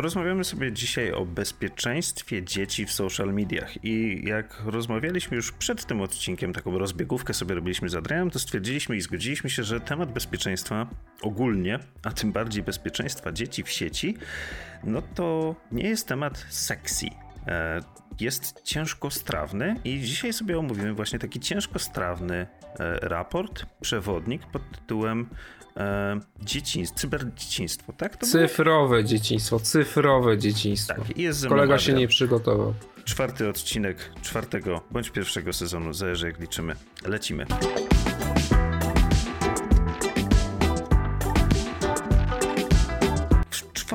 Porozmawiamy sobie dzisiaj o bezpieczeństwie dzieci w social mediach. I jak rozmawialiśmy już przed tym odcinkiem, taką rozbiegówkę sobie robiliśmy z Adrianem, to stwierdziliśmy i zgodziliśmy się, że temat bezpieczeństwa ogólnie, a tym bardziej bezpieczeństwa dzieci w sieci, no to nie jest temat sexy. E, jest ciężkostrawny i dzisiaj sobie omówimy właśnie taki ciężkostrawny e, raport, przewodnik pod tytułem e, dzieciństwo, cyberdzieciństwo, tak? To cyfrowe było? dzieciństwo, cyfrowe dzieciństwo. Tak, jest Kolega się nie przygotował. Czwarty odcinek czwartego bądź pierwszego sezonu, zależy jak liczymy. Lecimy.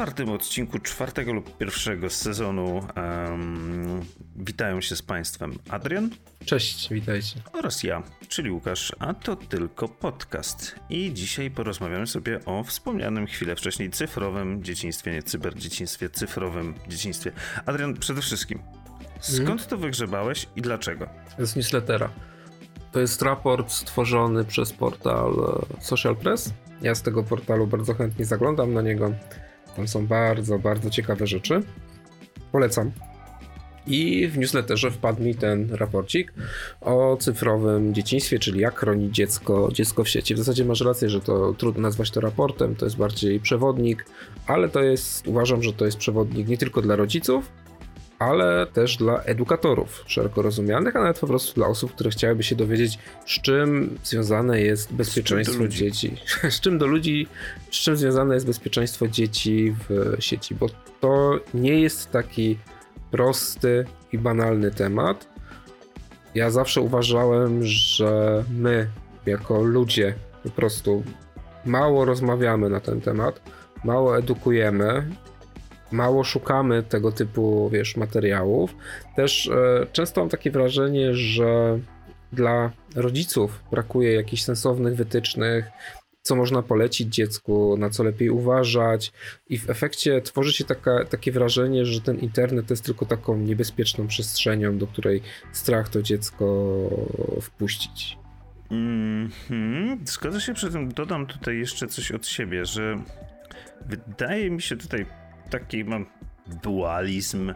Czwartym odcinku czwartego lub pierwszego sezonu um, witają się z Państwem Adrian. Cześć, witajcie. Oraz ja, czyli Łukasz, a to tylko podcast. I dzisiaj porozmawiamy sobie o wspomnianym chwilę wcześniej cyfrowym dzieciństwie, nie cyberdzieciństwie, cyfrowym dzieciństwie. Adrian, przede wszystkim, skąd hmm? to wygrzebałeś i dlaczego? To jest newslettera. To jest raport stworzony przez portal e, Social Press. Ja z tego portalu bardzo chętnie zaglądam na niego. Tam są bardzo, bardzo ciekawe rzeczy. Polecam. I w newsletterze wpadł mi ten raporcik o cyfrowym dzieciństwie, czyli jak chronić dziecko, dziecko w sieci. W zasadzie masz rację, że to trudno nazwać to raportem, to jest bardziej przewodnik, ale to jest, uważam, że to jest przewodnik nie tylko dla rodziców, ale też dla edukatorów szeroko rozumianych, a nawet po prostu dla osób, które chciałyby się dowiedzieć, z czym związane jest bezpieczeństwo dzieci. z czym do ludzi, z czym związane jest bezpieczeństwo dzieci w sieci, bo to nie jest taki prosty i banalny temat. Ja zawsze uważałem, że my, jako ludzie, po prostu mało rozmawiamy na ten temat, mało edukujemy mało szukamy tego typu, wiesz, materiałów. Też e, często mam takie wrażenie, że dla rodziców brakuje jakichś sensownych wytycznych, co można polecić dziecku, na co lepiej uważać, i w efekcie tworzy się taka, takie wrażenie, że ten internet jest tylko taką niebezpieczną przestrzenią, do której strach to dziecko wpuścić. Mm -hmm. Się przy tym, dodam tutaj jeszcze coś od siebie, że wydaje mi się tutaj taki mam dualizm.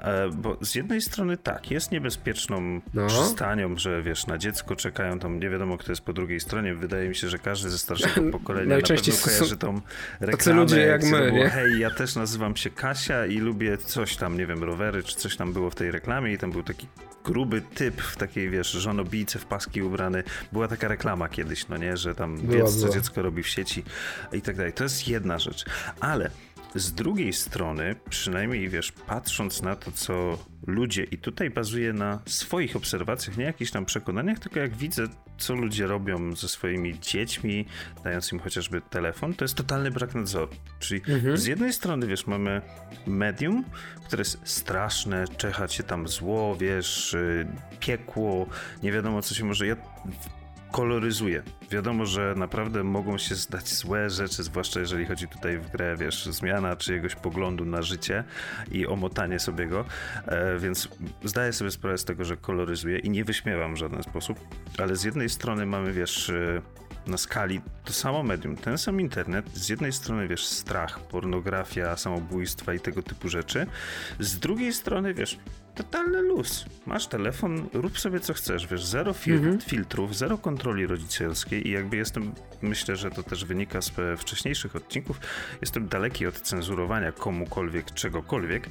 E, bo z jednej strony tak, jest niebezpieczną no. przystanią, że wiesz, na dziecko czekają tam, nie wiadomo kto jest po drugiej stronie. Wydaje mi się, że każdy ze starszego pokolenia Najczęściej na pewno kojarzy tą reklamę. ludzie jak my, było? Hej, ja też nazywam się Kasia i lubię coś tam, nie wiem, rowery, czy coś tam było w tej reklamie i tam był taki gruby typ w takiej, wiesz, żonobijce w paski ubrany. Była taka reklama kiedyś, no nie, że tam była, wiedz, co dziecko robi w sieci i tak dalej. To jest jedna rzecz. Ale z drugiej strony, przynajmniej wiesz, patrząc na to, co ludzie, i tutaj bazuję na swoich obserwacjach, nie jakichś tam przekonaniach, tylko jak widzę, co ludzie robią ze swoimi dziećmi, dając im chociażby telefon, to jest totalny brak nadzoru. Czyli mhm. z jednej strony, wiesz, mamy medium, które jest straszne, czecha się tam zło, wiesz, y, piekło, nie wiadomo co się może. Ja koloryzuje. Wiadomo, że naprawdę mogą się zdać złe rzeczy, zwłaszcza jeżeli chodzi tutaj w grę, wiesz, zmiana czyjegoś poglądu na życie i omotanie sobie go, e, więc zdaję sobie sprawę z tego, że koloryzuje i nie wyśmiewam w żaden sposób, ale z jednej strony mamy, wiesz, e, na skali to samo medium, ten sam internet, z jednej strony wiesz strach, pornografia, samobójstwa i tego typu rzeczy, z drugiej strony wiesz totalny luz. Masz telefon, rób sobie co chcesz, wiesz, zero fil mhm. filtrów, zero kontroli rodzicielskiej i jakby jestem, myślę, że to też wynika z wcześniejszych odcinków, jestem daleki od cenzurowania komukolwiek, czegokolwiek,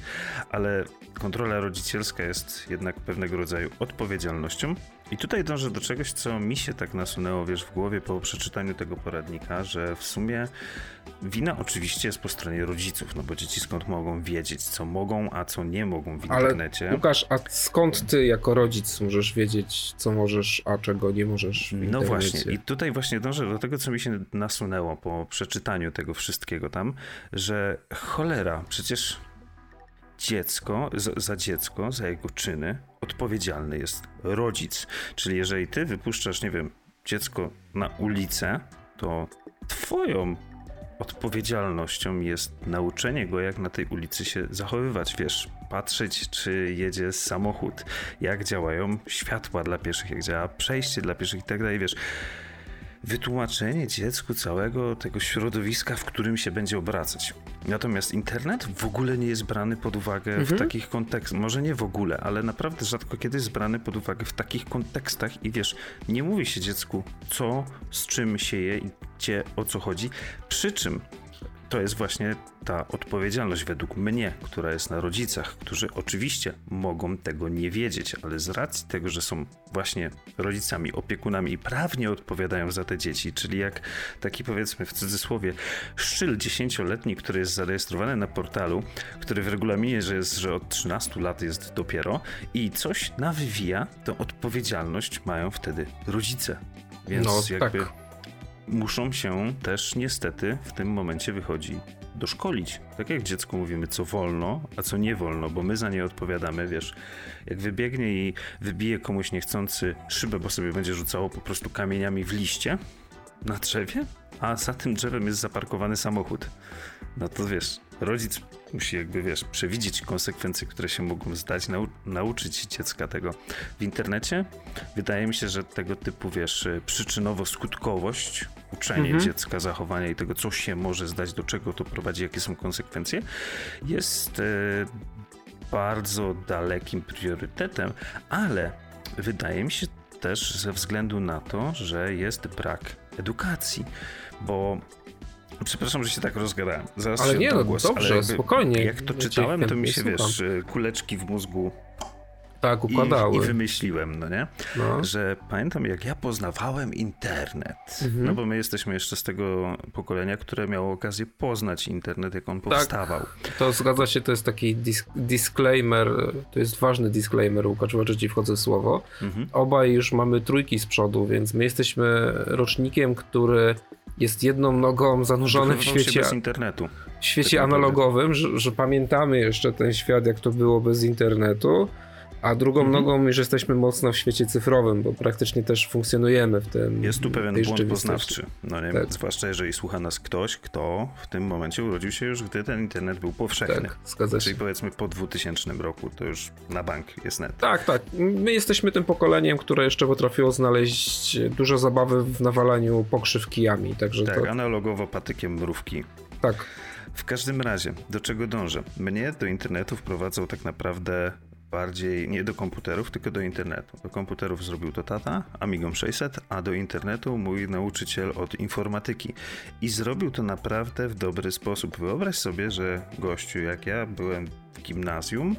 ale kontrola rodzicielska jest jednak pewnego rodzaju odpowiedzialnością i tutaj dążę do czegoś, co mi się tak nasunęło, wiesz, w głowie po przeczytaniu tego poradnika, że w sumie wina oczywiście jest po stronie rodziców, no bo dzieci skąd mogą wiedzieć, co mogą, a co nie mogą w internecie. Ale Łukasz, a skąd ty jako rodzic możesz wiedzieć, co możesz, a czego nie możesz w internecie? No właśnie, i tutaj właśnie dążę do tego, co mi się nasunęło po przeczytaniu tego wszystkiego tam, że cholera, przecież dziecko, za, dziecko, za jego czyny odpowiedzialny jest rodzic. Czyli jeżeli ty wypuszczasz, nie wiem, dziecko na ulicę, to twoją odpowiedzialnością jest nauczenie go, jak na tej ulicy się zachowywać. Wiesz, patrzeć, czy jedzie samochód, jak działają światła dla pieszych, jak działa przejście dla pieszych i tak dalej. Wiesz, wytłumaczenie dziecku całego tego środowiska, w którym się będzie obracać. Natomiast internet w ogóle nie jest brany pod uwagę mhm. w takich kontekstach. Może nie w ogóle, ale naprawdę rzadko kiedy jest brany pod uwagę w takich kontekstach i wiesz, nie mówi się dziecku, co, z czym się je i gdzie, o co chodzi. Przy czym to jest właśnie ta odpowiedzialność według mnie, która jest na rodzicach, którzy oczywiście mogą tego nie wiedzieć, ale z racji tego, że są właśnie rodzicami, opiekunami i prawnie odpowiadają za te dzieci, czyli jak taki powiedzmy w cudzysłowie szczyl dziesięcioletni, który jest zarejestrowany na portalu, który w regulaminie, że jest, że od 13 lat jest dopiero i coś nawywija, to odpowiedzialność mają wtedy rodzice. Więc no, jakby tak muszą się też niestety w tym momencie wychodzi doszkolić. Tak jak dziecku mówimy, co wolno, a co nie wolno, bo my za nie odpowiadamy, wiesz. Jak wybiegnie i wybije komuś niechcący szybę, bo sobie będzie rzucało po prostu kamieniami w liście na drzewie, a za tym drzewem jest zaparkowany samochód. No to wiesz, rodzic musi jakby, wiesz, przewidzieć konsekwencje, które się mogą zdać, nau nauczyć dziecka tego. W internecie wydaje mi się, że tego typu, wiesz, przyczynowo-skutkowość, uczenie mhm. dziecka zachowania i tego, co się może zdać, do czego to prowadzi, jakie są konsekwencje, jest e, bardzo dalekim priorytetem, ale wydaje mi się też ze względu na to, że jest brak edukacji, bo Przepraszam, że się tak rozgadałem. Zaraz ale nie, no głos, dobrze, jakby, spokojnie. Jak to czytałem, to mi się, słucham. wiesz, kuleczki w mózgu tak, układały. I, I, wymyśliłem, no nie? No. Że pamiętam, jak ja poznawałem internet. Mhm. No bo my jesteśmy jeszcze z tego pokolenia, które miało okazję poznać internet, jak on tak. powstawał. Tak, to zgadza się, to jest taki dis disclaimer, to jest ważny disclaimer, Łukasz, że ci wchodzę w słowo. Mhm. Obaj już mamy trójki z przodu, więc my jesteśmy rocznikiem, który jest jedną nogą zanurzony w świecie bez internetu. W świecie tak analogowym, że, że, pamiętamy jeszcze ten świat, jak to było bez internetu. A drugą mhm. nogą już jesteśmy mocno w świecie cyfrowym, bo praktycznie też funkcjonujemy w tym. Jest tu pewien błąd poznawczy. No nie, tak. Zwłaszcza jeżeli słucha nas ktoś, kto w tym momencie urodził się już, gdy ten internet był powszechny. Tak, zgadza się. Czyli powiedzmy po 2000 roku to już na bank jest net. Tak, tak. My jesteśmy tym pokoleniem, które jeszcze potrafiło znaleźć dużo zabawy w nawalaniu pokrzyw kijami. Także tak, to... analogowo patykiem mrówki. Tak. W każdym razie, do czego dążę? Mnie do internetu wprowadzał tak naprawdę bardziej nie do komputerów, tylko do internetu. Do komputerów zrobił to tata, Amigą 600, a do internetu mój nauczyciel od informatyki. I zrobił to naprawdę w dobry sposób. Wyobraź sobie, że gościu jak ja byłem w gimnazjum,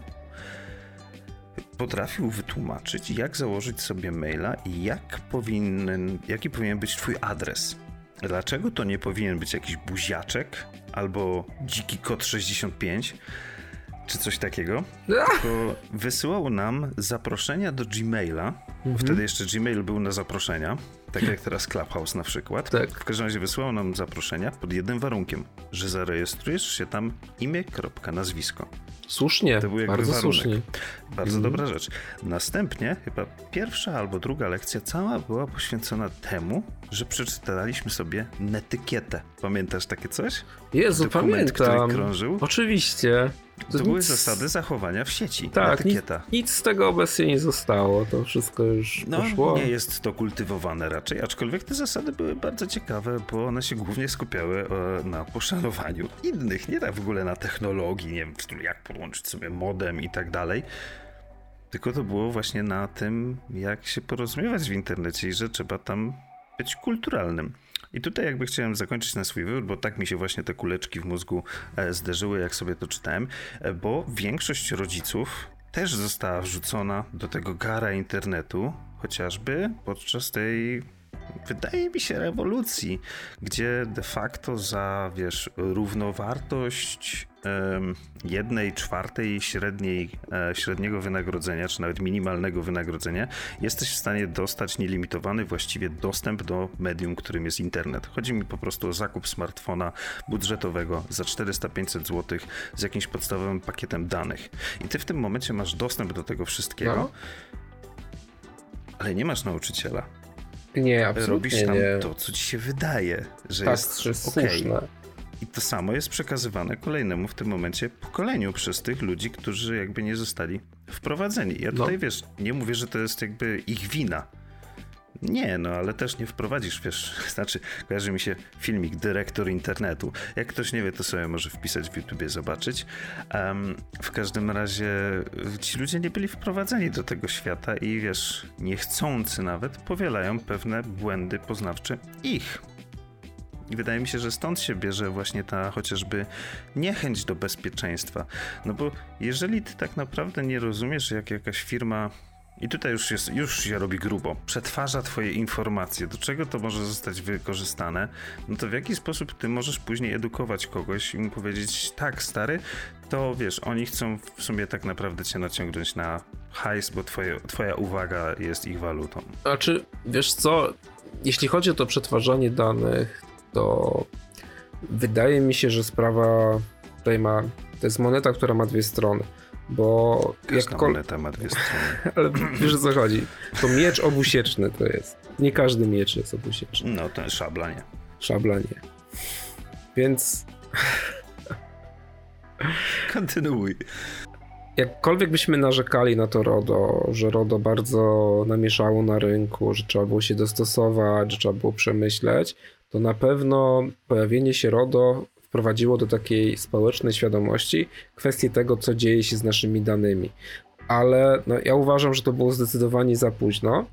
potrafił wytłumaczyć, jak założyć sobie maila i jak powinien, jaki powinien być twój adres. Dlaczego to nie powinien być jakiś buziaczek albo dziki kot 65, czy coś takiego, tylko wysyłał nam zaproszenia do Gmaila. Mhm. Wtedy jeszcze Gmail był na zaproszenia, tak jak teraz Clubhouse na przykład. Tak. W każdym razie wysyłał nam zaproszenia pod jednym warunkiem, że zarejestrujesz się tam imię, kropka, nazwisko. Słusznie, to był jakby bardzo warunek. słusznie. Bardzo mhm. dobra rzecz. Następnie chyba pierwsza albo druga lekcja cała była poświęcona temu, że przeczytaliśmy sobie netykietę. Pamiętasz takie coś? Jezu, Dokument, pamiętam. który krążył. Oczywiście. To, to były nic... zasady zachowania w sieci. Tak, nic, nic, z tego obecnie nie zostało. To wszystko już no, poszło. Nie jest to kultywowane raczej, aczkolwiek te zasady były bardzo ciekawe, bo one się głównie skupiały e, na poszanowaniu innych, nie tak w ogóle na technologii, nie wiem, jak podłączyć sobie modem i tak dalej. Tylko to było właśnie na tym, jak się porozumiewać w internecie i że trzeba tam być kulturalnym. I tutaj jakby chciałem zakończyć na swój wybór, bo tak mi się właśnie te kuleczki w mózgu e, zderzyły, jak sobie to czytałem, e, bo większość rodziców też została wrzucona do tego gara internetu, chociażby podczas tej wydaje mi się, rewolucji, gdzie de facto za, wiesz, równowartość um, jednej czwartej średniej, e, średniego wynagrodzenia, czy nawet minimalnego wynagrodzenia, jesteś w stanie dostać nielimitowany właściwie dostęp do medium, którym jest internet. Chodzi mi po prostu o zakup smartfona budżetowego za 400-500 zł z jakimś podstawowym pakietem danych. I ty w tym momencie masz dostęp do tego wszystkiego, no. ale nie masz nauczyciela nie, absolutnie Robisz tam nie. to, co ci się wydaje, że tak, jest, jest okay. słuszne. I to samo jest przekazywane kolejnemu w tym momencie pokoleniu przez tych ludzi, którzy jakby nie zostali wprowadzeni. Ja no. tutaj, no. wiesz, nie mówię, że to jest jakby ich wina. Nie, no ale też nie wprowadzisz, wiesz, znaczy kojarzy mi się filmik Dyrektor Internetu. Jak ktoś nie wie, to sobie może wpisać w YouTubie, zobaczyć. Um, w każdym razie ci ludzie nie byli wprowadzeni do tego świata i wiesz, niechcący nawet powielają pewne błędy poznawcze ich. I wydaje mi się, że stąd się bierze właśnie ta chociażby niechęć do bezpieczeństwa. No bo jeżeli ty tak naprawdę nie rozumiesz, jak jakaś firma i tutaj już, jest, już się robi grubo. Przetwarza twoje informacje. Do czego to może zostać wykorzystane? No to w jaki sposób ty możesz później edukować kogoś i mu powiedzieć, tak, stary, to wiesz, oni chcą w sumie tak naprawdę cię naciągnąć na hajs, bo twoje, twoja uwaga jest ich walutą. A czy, wiesz co, jeśli chodzi o to przetwarzanie danych, to wydaje mi się, że sprawa tutaj ma, to jest moneta, która ma dwie strony. Bo Każda kol... moneta ma dwie strony. Ale wiesz o co chodzi? To miecz obusieczny to jest. Nie każdy miecz jest obusieczny. No, ten szabla nie. Szabla nie. Więc... Kontynuuj. Jakkolwiek byśmy narzekali na to RODO, że RODO bardzo namieszało na rynku, że trzeba było się dostosować, że trzeba było przemyśleć, to na pewno pojawienie się RODO wprowadziło do takiej społecznej świadomości kwestię tego, co dzieje się z naszymi danymi. Ale no, ja uważam, że to było zdecydowanie za późno,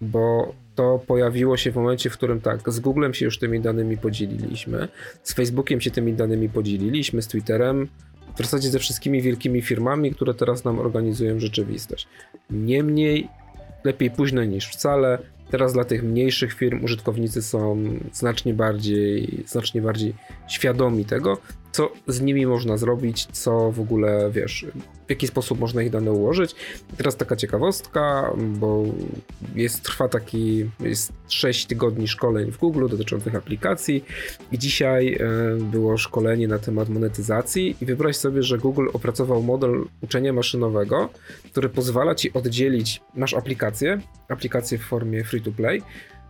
bo to pojawiło się w momencie, w którym tak, z Googlem się już tymi danymi podzieliliśmy, z Facebookiem się tymi danymi podzieliliśmy, z Twitterem, w zasadzie ze wszystkimi wielkimi firmami, które teraz nam organizują rzeczywistość. Niemniej, lepiej późno niż wcale. Teraz dla tych mniejszych firm użytkownicy są znacznie bardziej, znacznie bardziej świadomi tego, co z nimi można zrobić, co w ogóle, wiesz, w jaki sposób można ich dane ułożyć. I teraz taka ciekawostka, bo jest, trwa taki, jest 6 tygodni szkoleń w Google dotyczących aplikacji i dzisiaj e, było szkolenie na temat monetyzacji i wyobraź sobie, że Google opracował model uczenia maszynowego, który pozwala ci oddzielić, masz aplikację, aplikację w formie free to play,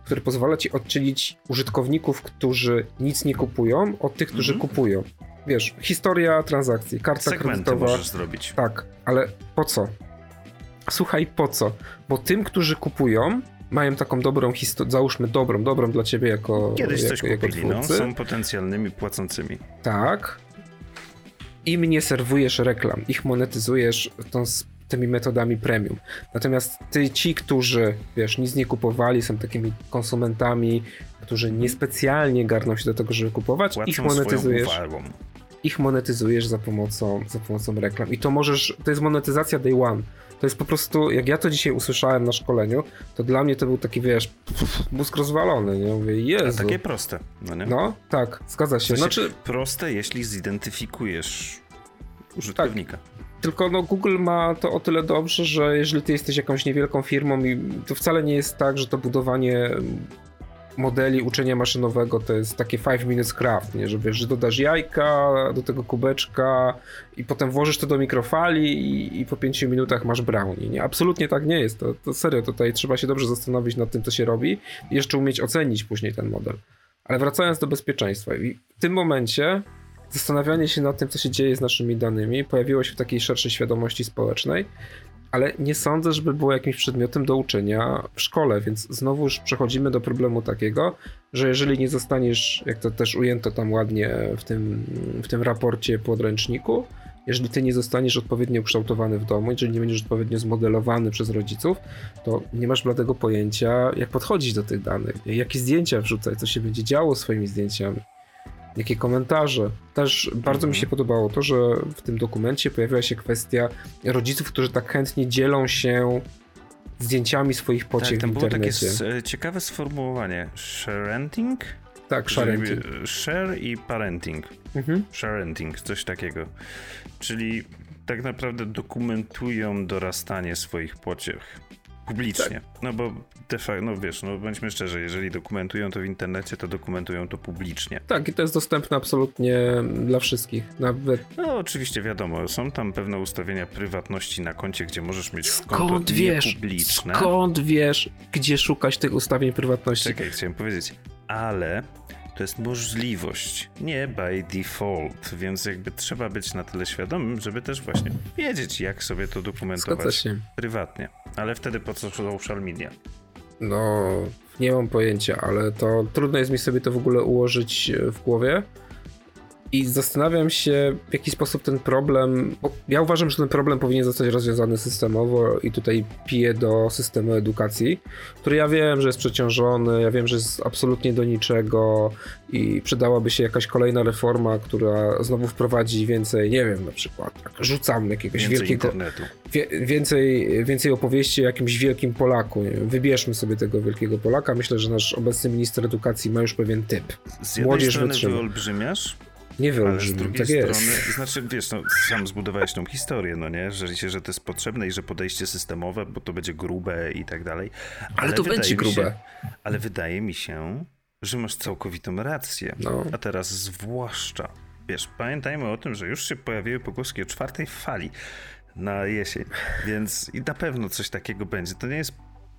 który pozwala ci oddzielić użytkowników, którzy nic nie kupują, od tych, którzy mhm. kupują. Wiesz, historia transakcji, karta Segmenty kredytowa. możesz zrobić. Tak, ale po co? Słuchaj, po co? Bo tym, którzy kupują, mają taką dobrą historię, załóżmy dobrą, dobrą dla ciebie jako Kiedyś jako, coś kupili, no, są potencjalnymi płacącymi. Tak. Im nie serwujesz reklam, ich monetyzujesz tą tymi metodami premium. Natomiast ty, ci, którzy, wiesz, nic nie kupowali, są takimi konsumentami, którzy niespecjalnie garną się do tego, żeby kupować, Płacą ich monetyzujesz. Ich monetyzujesz za pomocą, za pomocą reklam. I to możesz, to jest monetyzacja day one. To jest po prostu, jak ja to dzisiaj usłyszałem na szkoleniu, to dla mnie to był taki, wiesz, mózg rozwalony, nie? Mówię, Jezu. A takie proste, no nie? No, tak, zgadza się. Znaczy, proste, jeśli zidentyfikujesz użytkownika. Tak. Tylko no, Google ma to o tyle dobrze, że jeżeli ty jesteś jakąś niewielką firmą to wcale nie jest tak, że to budowanie modeli uczenia maszynowego to jest takie 5 minutes craft, nie? że wiesz, że dodasz jajka do tego kubeczka i potem włożysz to do mikrofali i, i po 5 minutach masz brownie. Nie? Absolutnie tak nie jest. To, to serio, tutaj trzeba się dobrze zastanowić nad tym, co się robi i jeszcze umieć ocenić później ten model. Ale wracając do bezpieczeństwa, w tym momencie zastanawianie się nad tym, co się dzieje z naszymi danymi, pojawiło się w takiej szerszej świadomości społecznej, ale nie sądzę, żeby było jakimś przedmiotem do uczenia w szkole, więc znowu już przechodzimy do problemu takiego, że jeżeli nie zostaniesz, jak to też ujęto tam ładnie w tym, w tym raporcie podręczniku, jeżeli ty nie zostaniesz odpowiednio ukształtowany w domu, jeżeli nie będziesz odpowiednio zmodelowany przez rodziców, to nie masz bladego pojęcia, jak podchodzić do tych danych, jakie zdjęcia wrzucać, co się będzie działo swoimi zdjęciami jakie komentarze. Też bardzo mi się mhm. podobało to, że w tym dokumencie pojawiła się kwestia rodziców, którzy tak chętnie dzielą się zdjęciami swoich pociech tak, w internecie. było takie ciekawe sformułowanie. Sharenting? Tak, sharenting. Share i parenting. Mhm. Sharenting, coś takiego. Czyli tak naprawdę dokumentują dorastanie swoich pociech. Publicznie. Tak. No bo de facto, no wiesz, no bądźmy szczerzy, jeżeli dokumentują to w internecie, to dokumentują to publicznie. Tak, i to jest dostępne absolutnie dla wszystkich. Nawet... No oczywiście wiadomo, są tam pewne ustawienia prywatności na koncie, gdzie możesz mieć skąd wiesz, publiczne. Skąd wiesz, gdzie szukać tych ustawień prywatności? Czekaj, chciałem powiedzieć, ale to jest możliwość, nie by default, więc jakby trzeba być na tyle świadomym, żeby też właśnie wiedzieć, jak sobie to dokumentować prywatnie. Ale wtedy po co social media? No, nie mam pojęcia, ale to trudno jest mi sobie to w ogóle ułożyć w głowie. I zastanawiam się, w jaki sposób ten problem. Ja uważam, że ten problem powinien zostać rozwiązany systemowo, i tutaj piję do systemu edukacji, który ja wiem, że jest przeciążony, ja wiem, że jest absolutnie do niczego i przydałaby się jakaś kolejna reforma, która znowu wprowadzi więcej, nie wiem, na przykład, rzucam jakiegoś więcej wielkiego. Internetu. Wie, więcej, więcej opowieści o jakimś wielkim Polaku. Wybierzmy sobie tego wielkiego Polaka. Myślę, że nasz obecny minister edukacji ma już pewien typ. Z jednej Młodzież strony wytrzyma. wyolbrzymiasz, Nie ale z drugiej tak strony, jest. znaczy wiesz, no, sam zbudowałeś tą historię, no nie, że że to jest potrzebne i że podejście systemowe, bo to będzie grube i tak dalej. Ale to wydaje będzie mi się- grube. ale wydaje mi się, że masz całkowitą rację. No. A teraz zwłaszcza, wiesz, pamiętajmy o tym, że już się pojawiły pogłoski o czwartej fali na jesień, więc i na pewno coś takiego będzie. To nie jest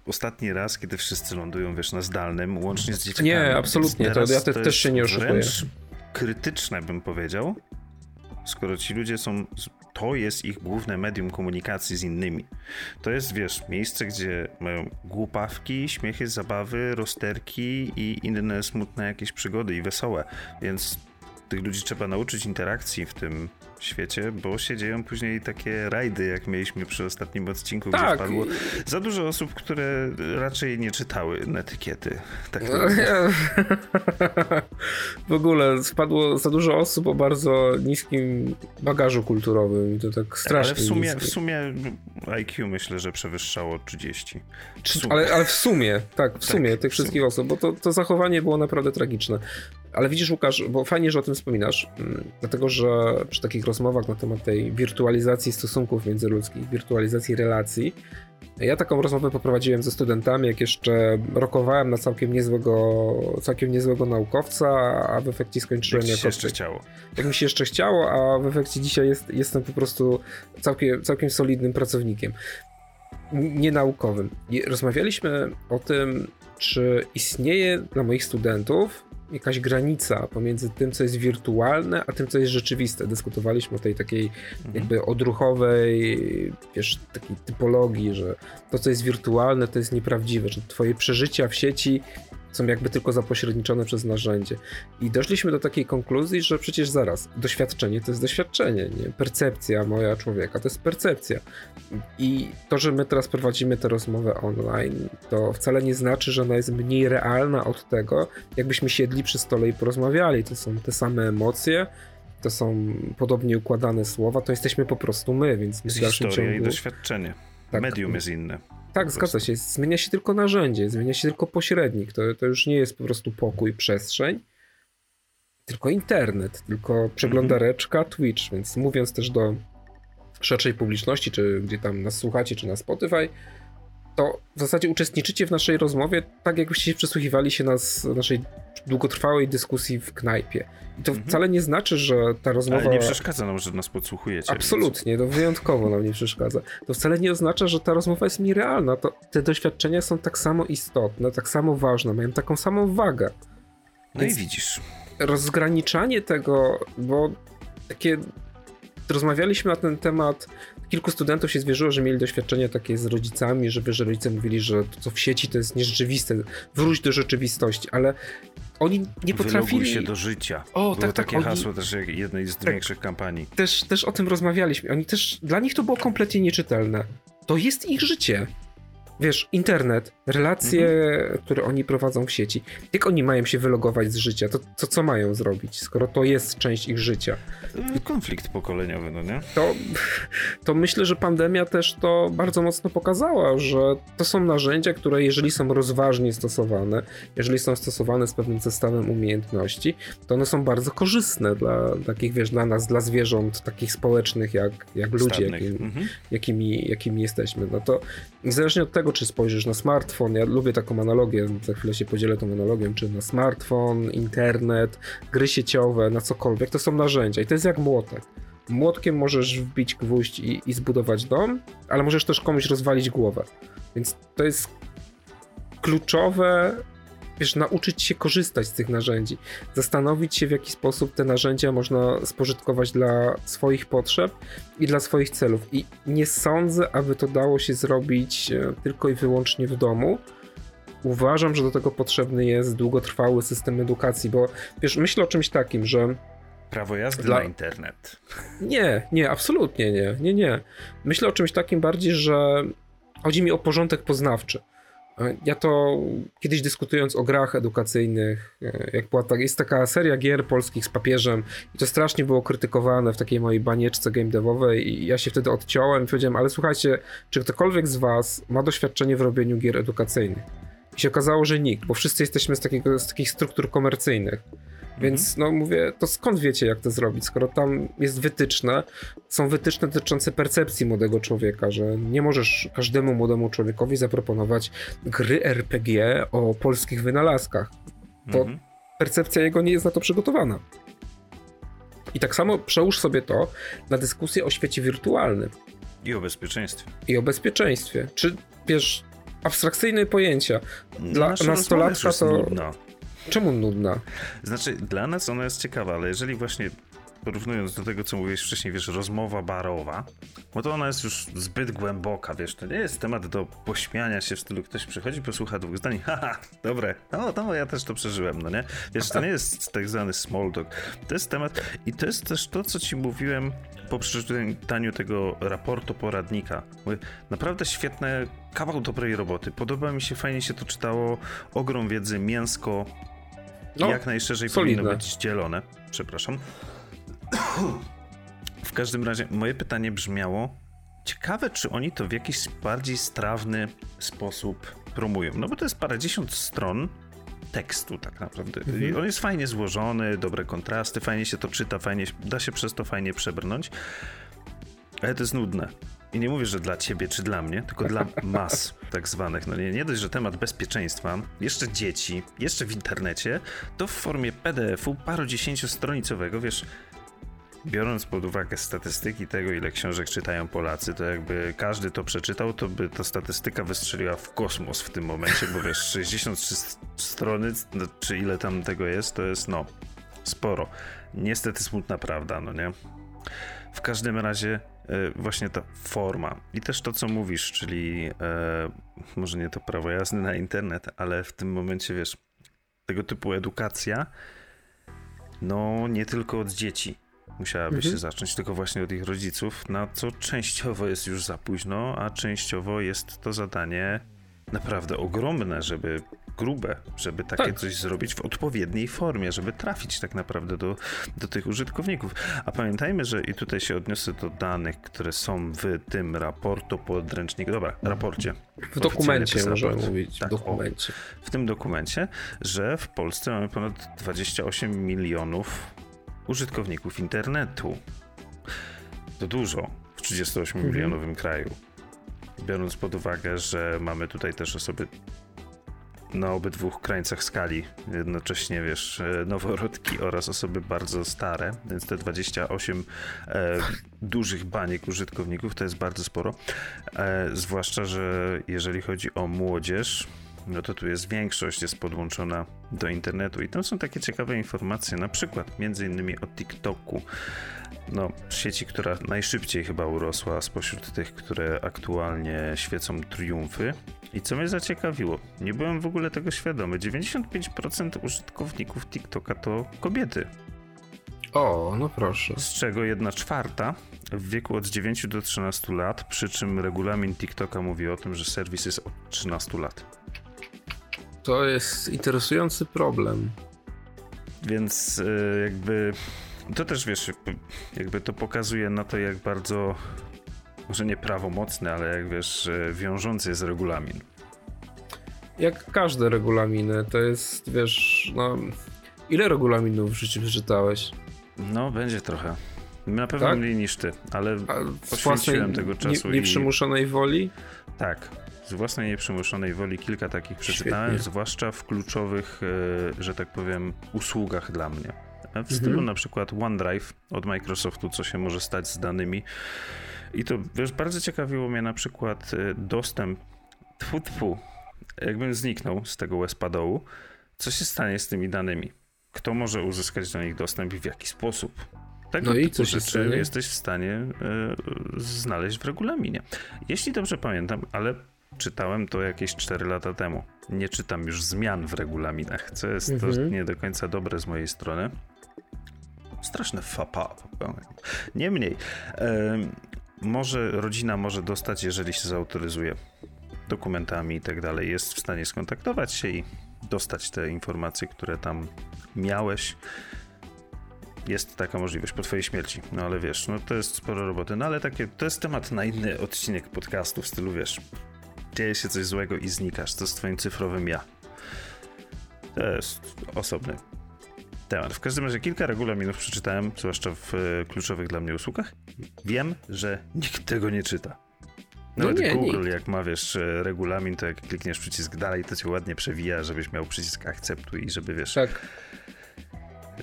ostatni raz, kiedy wszyscy lądują, wiesz, na zdalnym, łącznie z dzieciakami. Nie, absolutnie, to ja te- też się nie oszukuję. wręcz krytyczne, bym powiedział, skoro ci ludzie są, to jest ich główne medium komunikacji z innymi. To jest, wiesz, miejsce, gdzie mają głupawki, śmiechy, zabawy, rozterki i inne smutne jakieś przygody i wesołe, więc tych ludzi trzeba nauczyć interakcji w tym świecie, bo się dzieją później takie rajdy, jak mieliśmy przy ostatnim odcinku, Tak. gdzie wpadło za dużo osób, które raczej nie czytały etykiety. Tak No, ja- w ogóle spadło za dużo osób o bardzo niskim bagażu kulturowym i to tak strasznie Ale w sumie, w sumie IQ myślę, że przewyższało 30. W sumie. Ale, ale w sumie, tak, w sumie Tak, tych w wszystkich osób, bo to, to zachowanie było naprawdę tragiczne. Ale widzisz, Łukasz, bo fajnie, że o tym wspominasz, mm, dlatego że przy takich rozmowach na temat tej wirtualizacji stosunków międzyludzkich, wirtualizacji relacji, ja taką rozmowę poprowadziłem ze studentami, jak jeszcze rokowałem na całkiem niezłego, całkiem niezłego naukowca, a w efekcie Jak skończyłem ci się jako jeszcze chciało. jak mi się jeszcze chciało, a w efekcie dzisiaj jest, jestem po prostu całkiem, całkiem solidnym pracownikiem. Nienaukowym. I rozmawialiśmy o tym, czy istnieje dla moich studentów jakaś granica pomiędzy tym, co jest wirtualne, a tym, co jest rzeczywiste. Dyskutowaliśmy o tej takiej jakby odruchowej, wiesz, takiej typologii, że to, co jest wirtualne, to jest nieprawdziwe, że twoje przeżycia w sieci są jakby tylko zapośredniczone przez narzędzie. I doszliśmy do takiej konkluzji, że przecież zaraz, doświadczenie to jest doświadczenie, nie? Percepcja moja człowieka to jest percepcja. I to, że my teraz prowadzimy tę rozmowę online, to wcale nie znaczy, że ona jest mniej realna od tego, jakbyśmy siedli przy stole i porozmawiali. To są te same emocje, to są podobnie układane słowa, to jesteśmy po prostu my, więc w Jest dalszym historia i ciągu... doświadczenie. Tak. Medium jest inne. Tak, zgadza się. Zmienia się tylko narzędzie, zmienia się tylko pośrednik. To, to już nie jest po prostu pokój, przestrzeń, tylko internet, tylko przeglądareczka, Twitch. Więc mówiąc też do szerszej publiczności, czy gdzie tam nas słuchacie, czy na Spotify, to w zasadzie uczestniczycie w naszej rozmowie tak, jakbyście przysłuchiwali się nas, naszej długotrwałej dyskusji w knajpie. I to Mhm. wcale nie znaczy, że ta rozmowa... Ale nie przeszkadza nam, że nas podsłuchujecie. Absolutnie, to wyjątkowo nam nie przeszkadza. To wcale nie oznacza, że ta rozmowa jest mi realna. To, te doświadczenia są tak samo istotne, tak samo ważne, mają taką samą wagę. Więc... No i widzisz. Rozgraniczanie tego, bo takie. Rozmawialiśmy na ten temat. Kilku studentów się zwierzyło, że mieli doświadczenia takie z rodzicami, że, że rodzice mówili, że to co w sieci to jest nierzeczywiste, wróć do rzeczywistości, ale oni nie Wyloguj potrafili. się do życia. O, Było tak, tak, takie oni- hasło też jak jednej z Tak. większych kampanii. też, też o tym rozmawialiśmy. Oni też, dla nich to było kompletnie nieczytelne. To jest ich życie. Wiesz, internet, relacje, które oni prowadzą w sieci. Jak oni mają się wylogować z życia? To, to co mają zrobić, skoro to jest część ich życia? Y, Konflikt pokoleniowy, no nie? To, to myślę, że pandemia też to bardzo mocno pokazała, że to są narzędzia, które jeżeli są rozważnie stosowane, jeżeli są stosowane z pewnym zestawem umiejętności, to one są bardzo korzystne dla takich, wiesz, dla nas, dla zwierząt takich społecznych jak, jak ludzie, jakim, Mhm. jakimi, jakimi jesteśmy. No to niezależnie od tego, czy spojrzysz na smartfon, ja lubię taką analogię, za chwilę się podzielę tą analogią, czy na smartfon, internet, gry sieciowe, na cokolwiek, to są narzędzia i to jest jak młotek. Młotkiem możesz wbić gwóźdź i, i zbudować dom, ale możesz też komuś rozwalić głowę. Więc to jest kluczowe, wiesz, nauczyć się korzystać z tych narzędzi, zastanowić się, w jaki sposób te narzędzia można spożytkować dla swoich potrzeb i dla swoich celów. I nie sądzę, aby to dało się zrobić e, tylko i wyłącznie w domu, uważam, że do tego potrzebny jest długotrwały system edukacji, bo wiesz, myślę o czymś takim, że Prawo jazdy Dla... na internet. Nie, nie, absolutnie nie, nie, nie. Myślę o czymś takim bardziej, że chodzi mi o porządek poznawczy. Ja to kiedyś dyskutując o grach edukacyjnych, e, jak była tak, jest taka seria gier polskich z papieżem i to strasznie było krytykowane w takiej mojej banieczce game devowej i ja się wtedy odciąłem i powiedziałem, ale słuchajcie, czy ktokolwiek z was ma doświadczenie w robieniu gier edukacyjnych? I się okazało, że nikt, bo wszyscy jesteśmy z, takiego, z takich struktur komercyjnych. Więc no mówię, to skąd wiecie, jak to zrobić, skoro tam jest wytyczne, są wytyczne dotyczące percepcji młodego człowieka, że nie możesz każdemu młodemu człowiekowi zaproponować gry RPG o polskich wynalazkach. To mhm. percepcja jego nie jest na to przygotowana. I tak samo przełóż sobie to na dyskusję o świecie wirtualnym. I o bezpieczeństwie. I o bezpieczeństwie. Czy wiesz, abstrakcyjne pojęcia. Dla nastolatka to. Nudna. Czemu nudna? Znaczy, dla nas ona jest ciekawa, ale jeżeli właśnie porównując do tego, co mówiłeś wcześniej, wiesz, rozmowa barowa, bo to ona jest już zbyt głęboka, wiesz, to nie jest temat do pośmiania się w stylu ktoś przychodzi, posłucha dwóch zdań, haha, dobre, no, to ja też to przeżyłem, no nie? Wiesz, to nie jest tak zwany small talk, to jest temat i to jest też to, co ci mówiłem po przeczytaniu tego raportu poradnika. Mówię, naprawdę świetne, kawał dobrej roboty, podoba mi się, fajnie się to czytało, ogrom wiedzy, mięsko, no, jak najszerzej solidne. powinno być dzielone. Przepraszam. W każdym razie moje pytanie brzmiało: ciekawe, czy oni to w jakiś bardziej strawny sposób promują. No bo to jest parędziesiąt stron tekstu tak naprawdę. Mhm. On jest fajnie złożony, dobre kontrasty, fajnie się to czyta, fajnie, da się przez to fajnie przebrnąć. Ale to jest nudne. I nie mówię, że dla ciebie czy dla mnie, tylko dla mas tak zwanych. No nie, nie dość, że temat bezpieczeństwa, jeszcze dzieci, jeszcze w internecie, to w formie PDF-u parodziesięciostronicowego, wiesz, biorąc pod uwagę statystyki tego, ile książek czytają Polacy, to jakby każdy to przeczytał, to by ta statystyka wystrzeliła w kosmos w tym momencie, bo wiesz, 63 strony, no, czy ile tam tego jest, to jest no sporo. Niestety smutna prawda, no nie? W każdym razie właśnie ta forma i też to, co mówisz, czyli e, może nie to prawo jazdy na internet, ale w tym momencie, wiesz, tego typu edukacja, no nie tylko od dzieci musiałaby mhm. się zacząć, tylko właśnie od ich rodziców, na co częściowo jest już za późno, a częściowo jest to zadanie naprawdę ogromne, żeby grube, żeby takie tak. coś zrobić w odpowiedniej formie, żeby trafić tak naprawdę do, do tych użytkowników. A pamiętajmy, że i tutaj się odniosę do danych, które są w tym raportu podręczniku. Dobra, raporcie. W dokumencie możemy mówić. Tak, w dokumencie. O, w tym dokumencie, że w Polsce mamy ponad 28 milionów użytkowników internetu. To dużo w 38-milionowym mhm. kraju. Biorąc pod uwagę, że mamy tutaj też osoby na obydwu krańcach skali, jednocześnie wiesz, e, noworodki oraz osoby bardzo stare, więc te 28 e, dużych baniek użytkowników to jest bardzo sporo. E, zwłaszcza, że jeżeli chodzi o młodzież, no to tu jest większość, jest podłączona do internetu i tam są takie ciekawe informacje, na przykład między innymi o TikToku, no sieci, która najszybciej chyba urosła spośród tych, które aktualnie świecą triumfy. I co mnie zaciekawiło, nie byłem w ogóle tego świadomy, 95% użytkowników TikToka to kobiety. O, no proszę. Z czego jedna czwarta w wieku od 9 do 13 lat, przy czym regulamin TikToka mówi o tym, że serwis jest od 13 lat. To jest interesujący problem. Więc e, jakby to też wiesz, jakby to pokazuje na to, jak bardzo, może nie prawomocny, ale jak wiesz, wiążący jest regulamin. Jak każde regulaminy, to jest, wiesz, no. Ile regulaminów w życiu przeczytałeś? No, będzie trochę. Na pewno tak? mniej niż ty, ale A poświęciłem tego czasu. Nieprzymuszonej i... woli? Tak, z własnej nieprzymuszonej woli kilka takich przeczytałem, Świetnie. zwłaszcza w kluczowych, e, że tak powiem, usługach dla mnie. W stylu mhm. na przykład OneDrive od Microsoftu, co się może stać z danymi. I to wiesz, bardzo ciekawiło mnie na przykład e, dostęp, tfu, tfu, jakbym zniknął z tego Wespadołu, co się stanie z tymi danymi? Kto może uzyskać do nich dostęp i w jaki sposób? Tego no i co rzeczy jesteś w stanie y, znaleźć w regulaminie. Jeśli dobrze pamiętam, ale czytałem to jakieś 4 lata temu. Nie czytam już zmian w regulaminach, co jest mhm. to nie do końca dobre z mojej strony. Straszne fapa Niemniej, e, może rodzina może dostać, jeżeli się zautoryzuje dokumentami i tak dalej, jest w stanie skontaktować się i dostać te informacje, które tam miałeś. Jest taka możliwość po twojej śmierci. No ale wiesz, no to jest sporo roboty. No ale takie, to jest temat na inny odcinek podcastu w stylu, wiesz, dzieje się coś złego i znikasz. To z twoim cyfrowym ja. To jest osobny temat. W każdym razie kilka regulaminów przeczytałem, zwłaszcza w e, kluczowych dla mnie usługach. Wiem, że nikt tego nie czyta. No Nawet no nie, Google, nikt. jak ma wiesz e, regulamin, to jak klikniesz przycisk dalej, to cię ładnie przewija, żebyś miał przycisk akceptuj i żeby wiesz. Tak.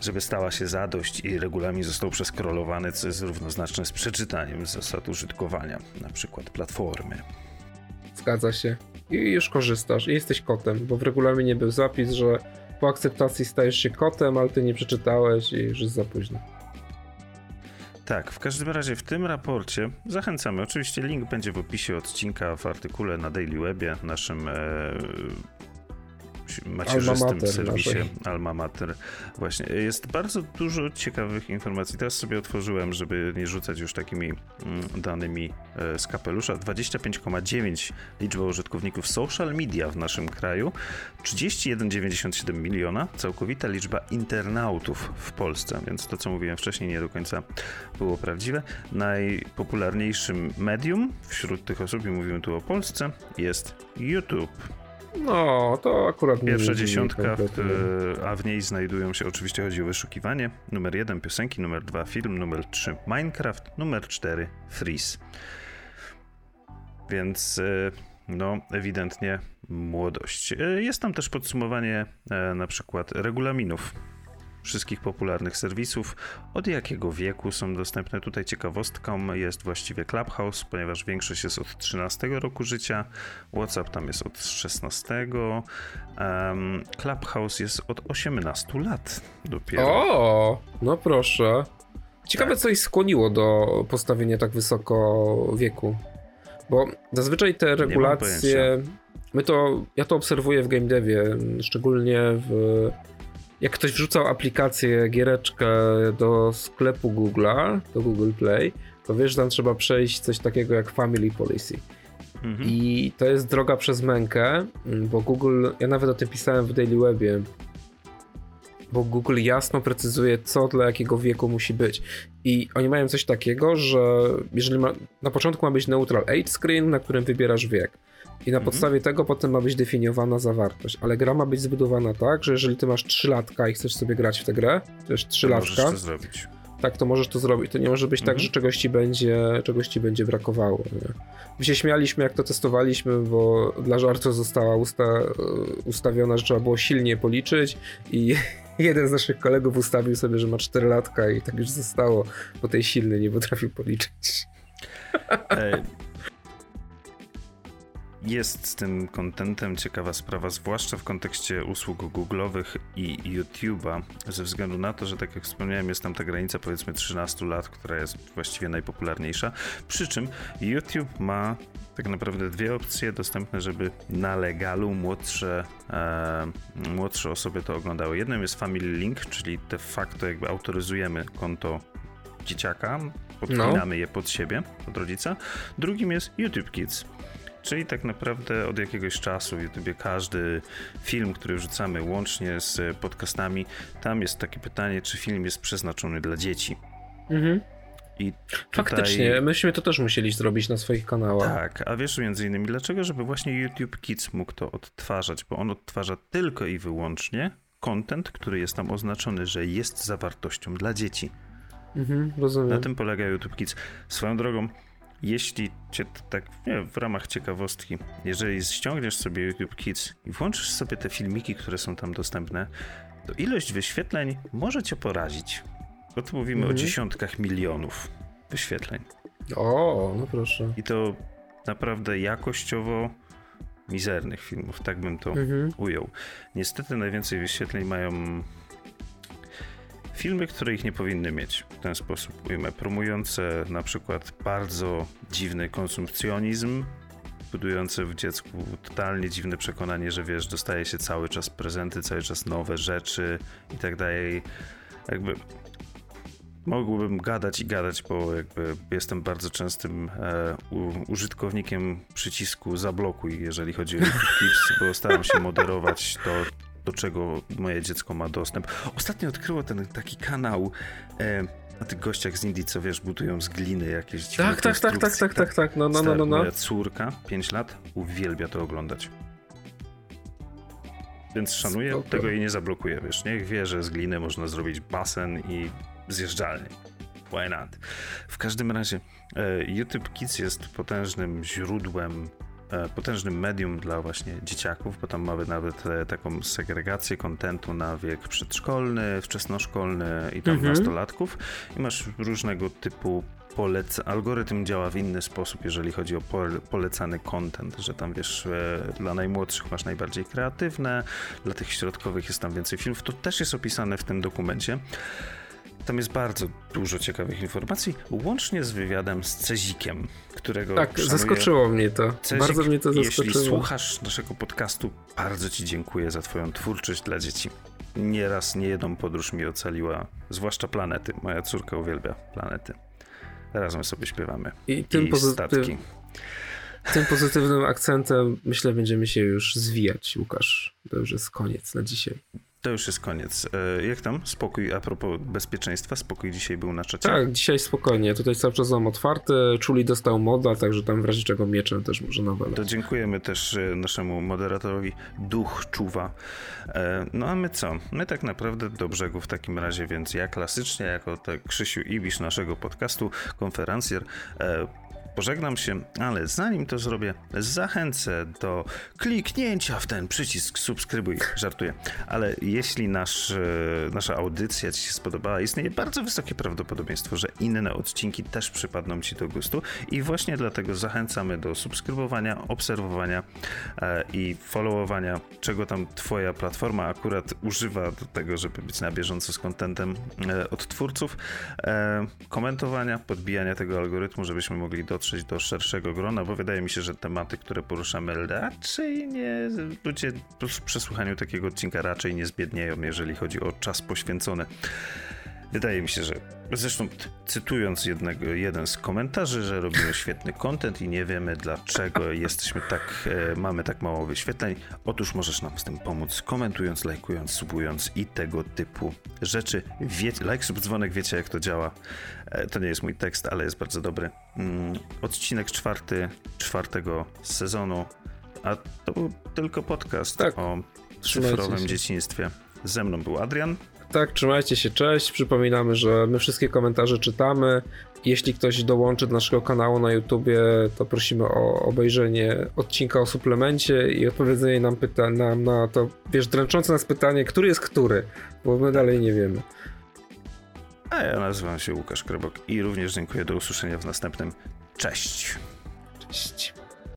Żeby stała się zadość i regulamin został przeskrolowany, co jest równoznaczne z przeczytaniem zasad użytkowania, na przykład platformy. Zgadza się. I już korzystasz, i jesteś kotem, bo w regulaminie był zapis, że po akceptacji stajesz się kotem, ale ty nie przeczytałeś i już jest za późno. Tak, w każdym razie w tym raporcie zachęcamy. Oczywiście link będzie w opisie odcinka w artykule na Daily Webie, naszym e, macierzystym serwisie. Alma Mater. Właśnie, jest bardzo dużo ciekawych informacji. Teraz sobie otworzyłem, żeby nie rzucać już takimi mm, danymi e, z kapelusza. 25,9 liczba użytkowników social media w naszym kraju, 31,97 miliona całkowita liczba internautów w Polsce, więc to, co mówiłem wcześniej, nie do końca było prawdziwe. Najpopularniejszym medium wśród tych osób, i mówimy tu o Polsce, jest YouTube. No, to akurat Pierwsza dziesiątka, w, a w niej znajdują się, oczywiście chodzi o wyszukiwanie, numer jeden piosenki, numer dwa film, numer trzy Minecraft, numer cztery Freeze. Więc e, no, ewidentnie młodość. E, jest tam też podsumowanie e, na przykład regulaminów wszystkich popularnych serwisów, od jakiego wieku są dostępne. Tutaj ciekawostką jest właściwie Clubhouse, ponieważ większość jest od 13 roku życia, WhatsApp tam jest od 16, um, Clubhouse jest od 18 lat dopiero. O, no proszę. Ciekawe, tak. co ich skłoniło do postawienia tak wysoko wieku. Bo zazwyczaj te regulacje. My to, ja to obserwuję w game devie, szczególnie w jak ktoś wrzucał aplikację, giereczkę do sklepu Google'a, do Google Play, to wiesz, tam trzeba przejść coś takiego jak Family Policy. Mhm. I to jest droga przez mękę, bo Google, ja nawet o tym pisałem w Daily Webie, bo Google jasno precyzuje, co dla jakiego wieku musi być. I oni mają coś takiego, że jeżeli ma, na początku ma być neutral age screen, na którym wybierasz wiek. I na mhm. podstawie tego potem ma być definiowana zawartość. Ale gra ma być zbudowana tak, że jeżeli ty masz 3 latka i chcesz sobie grać w tę grę, to jest 3 to latka. to zrobić. Tak, to możesz to zrobić. To nie może być tak, mhm. tak, że czegoś ci będzie, czegoś ci będzie brakowało. Nie? My się śmialiśmy, jak to testowaliśmy, bo dla żartu została usta ustawiona, że trzeba było silnie policzyć i jeden z naszych kolegów ustawił sobie, że ma 4 latka i tak już zostało, bo tej silny nie potrafił policzyć. E, jest z tym kontentem ciekawa sprawa, zwłaszcza w kontekście usług Google'owych i YouTube'a, ze względu na to, że tak jak wspomniałem, jest tam ta granica powiedzmy 13 lat, która jest właściwie najpopularniejsza. Przy czym YouTube ma tak naprawdę dwie opcje dostępne, żeby na legalu młodsze, e, młodsze osoby to oglądały. Jednym jest Family Link, czyli de facto jakby autoryzujemy konto dzieciaka, podpinamy no. je pod siebie, pod rodzica. Drugim jest YouTube Kids. Czyli tak naprawdę od jakiegoś czasu w YouTube każdy film, który wrzucamy łącznie z podcastami, tam jest takie pytanie, czy film jest przeznaczony dla dzieci. Mhm. I tutaj... Faktycznie, myśmy to też musieli zrobić na swoich kanałach. Tak, a wiesz między innymi dlaczego? Żeby właśnie YouTube Kids mógł to odtwarzać, bo on odtwarza tylko i wyłącznie content, który jest tam oznaczony, że jest zawartością dla dzieci. Mhm, rozumiem. Na tym polega YouTube Kids. Swoją drogą, jeśli cię tak nie, w ramach ciekawostki, jeżeli ściągniesz sobie YouTube Kids i włączysz sobie te filmiki, które są tam dostępne, to ilość wyświetleń może cię porazić. Bo tu mówimy mhm. o dziesiątkach milionów wyświetleń. O, no proszę. I to naprawdę jakościowo mizernych filmów, tak bym to mhm. ujął. Niestety najwięcej wyświetleń mają Filmy, które ich nie powinny mieć w ten sposób ujmę, promujące na przykład bardzo dziwny konsumpcjonizm, budujące w dziecku totalnie dziwne przekonanie, że wiesz, dostaje się cały czas prezenty, cały czas nowe rzeczy i tak dalej. Jakby mógłbym gadać i gadać, bo jakby jestem bardzo częstym e, u, użytkownikiem przycisku zablokuj, jeżeli chodzi o Clips, bo staram się moderować to, do czego moje dziecko ma dostęp. Ostatnio odkryło ten taki kanał e, na tych gościach z Indii, co wiesz, budują z gliny jakieś dziwne Tak, tak, tak, tak, tak, tak, tak, no, no, no, no, no. Moja córka, 5 lat, uwielbia to oglądać. Więc szanuję, Spoko. tego jej nie zablokuję, wiesz, niech wie, że z gliny można zrobić basen i zjeżdżalnię. Why not? W każdym razie e, YouTube Kids jest potężnym źródłem, potężnym medium dla właśnie dzieciaków, bo tam mamy nawet e, taką segregację kontentu na wiek przedszkolny, wczesnoszkolny i tam Mhm. nastolatków i masz różnego typu polec... algorytm działa w inny sposób, jeżeli chodzi o pole- polecany content, że tam wiesz, e, dla najmłodszych masz najbardziej kreatywne, dla tych środkowych jest tam więcej filmów. To też jest opisane w tym dokumencie. Tam jest bardzo dużo ciekawych informacji, łącznie z wywiadem z Cezikiem, którego Tak, zaskoczyło mnie to. Cezik, Bardzo mnie to Jeśli zaskoczyło. słuchasz naszego podcastu, bardzo Ci dziękuję za Twoją twórczość dla dzieci. Nieraz, nie jedną podróż mi ocaliła, zwłaszcza planety. Moja córka uwielbia planety. Razem sobie śpiewamy. I tym, I pozytyw... statki. tym pozytywnym akcentem myślę będziemy się już zwijać, Łukasz. To już jest koniec na dzisiaj. To już jest koniec. E, Jak tam? Spokój, a propos bezpieczeństwa, spokój dzisiaj był na czacie. Tak, dzisiaj spokojnie. Tutaj cały czas mam otwarte. Czuli dostał moda, także tam w razie czego mieczem też może nowelę. To dziękujemy też e, naszemu moderatorowi Duch Czuwa. E, No a my co? My tak naprawdę do brzegu w takim razie, więc ja klasycznie jako tak Krzysiu Ibisz naszego podcastu, konferencjer, pożegnam się, ale zanim to zrobię, zachęcę do kliknięcia w ten przycisk subskrybuj. Żartuję. Ale jeśli nasz, e, nasza audycja Ci się spodobała, istnieje bardzo wysokie prawdopodobieństwo, że inne odcinki też przypadną Ci do gustu i właśnie dlatego zachęcamy do subskrybowania, obserwowania e, i followowania, czego tam Twoja platforma akurat używa do tego, żeby być na bieżąco z kontentem e, od twórców, komentowania, podbijania tego algorytmu, żebyśmy mogli dotrzeć do szerszego grona, bo wydaje mi się, że tematy, które poruszamy raczej nie, ludzie po przesłuchaniu takiego odcinka raczej nie zbiednieją, jeżeli chodzi o czas poświęcony. Wydaje mi się, że zresztą cytując jednego, jeden z komentarzy, że robimy świetny content i nie wiemy dlaczego jesteśmy tak, e, mamy tak mało wyświetleń. Otóż możesz nam z tym pomóc, komentując, lajkując, subując i tego typu rzeczy. Wie, like, sub, dzwonek, wiecie jak to działa. E, to nie jest mój tekst, ale jest bardzo dobry. Mm, odcinek czwarty, czwartego sezonu, a to był tylko podcast Tak. o cyfrowym dzieciństwie. Ze mną był Adrian. Tak, trzymajcie się, cześć. Przypominamy, że my wszystkie komentarze czytamy. Jeśli ktoś dołączy do naszego kanału na YouTubie, to prosimy o obejrzenie odcinka o suplemencie i odpowiedzenie nam, pyta- nam na to, wiesz, dręczące nas pytanie, który jest który, bo my dalej nie wiemy. A ja nazywam się Łukasz Krobok i również dziękuję do usłyszenia w następnym. Cześć! Cześć.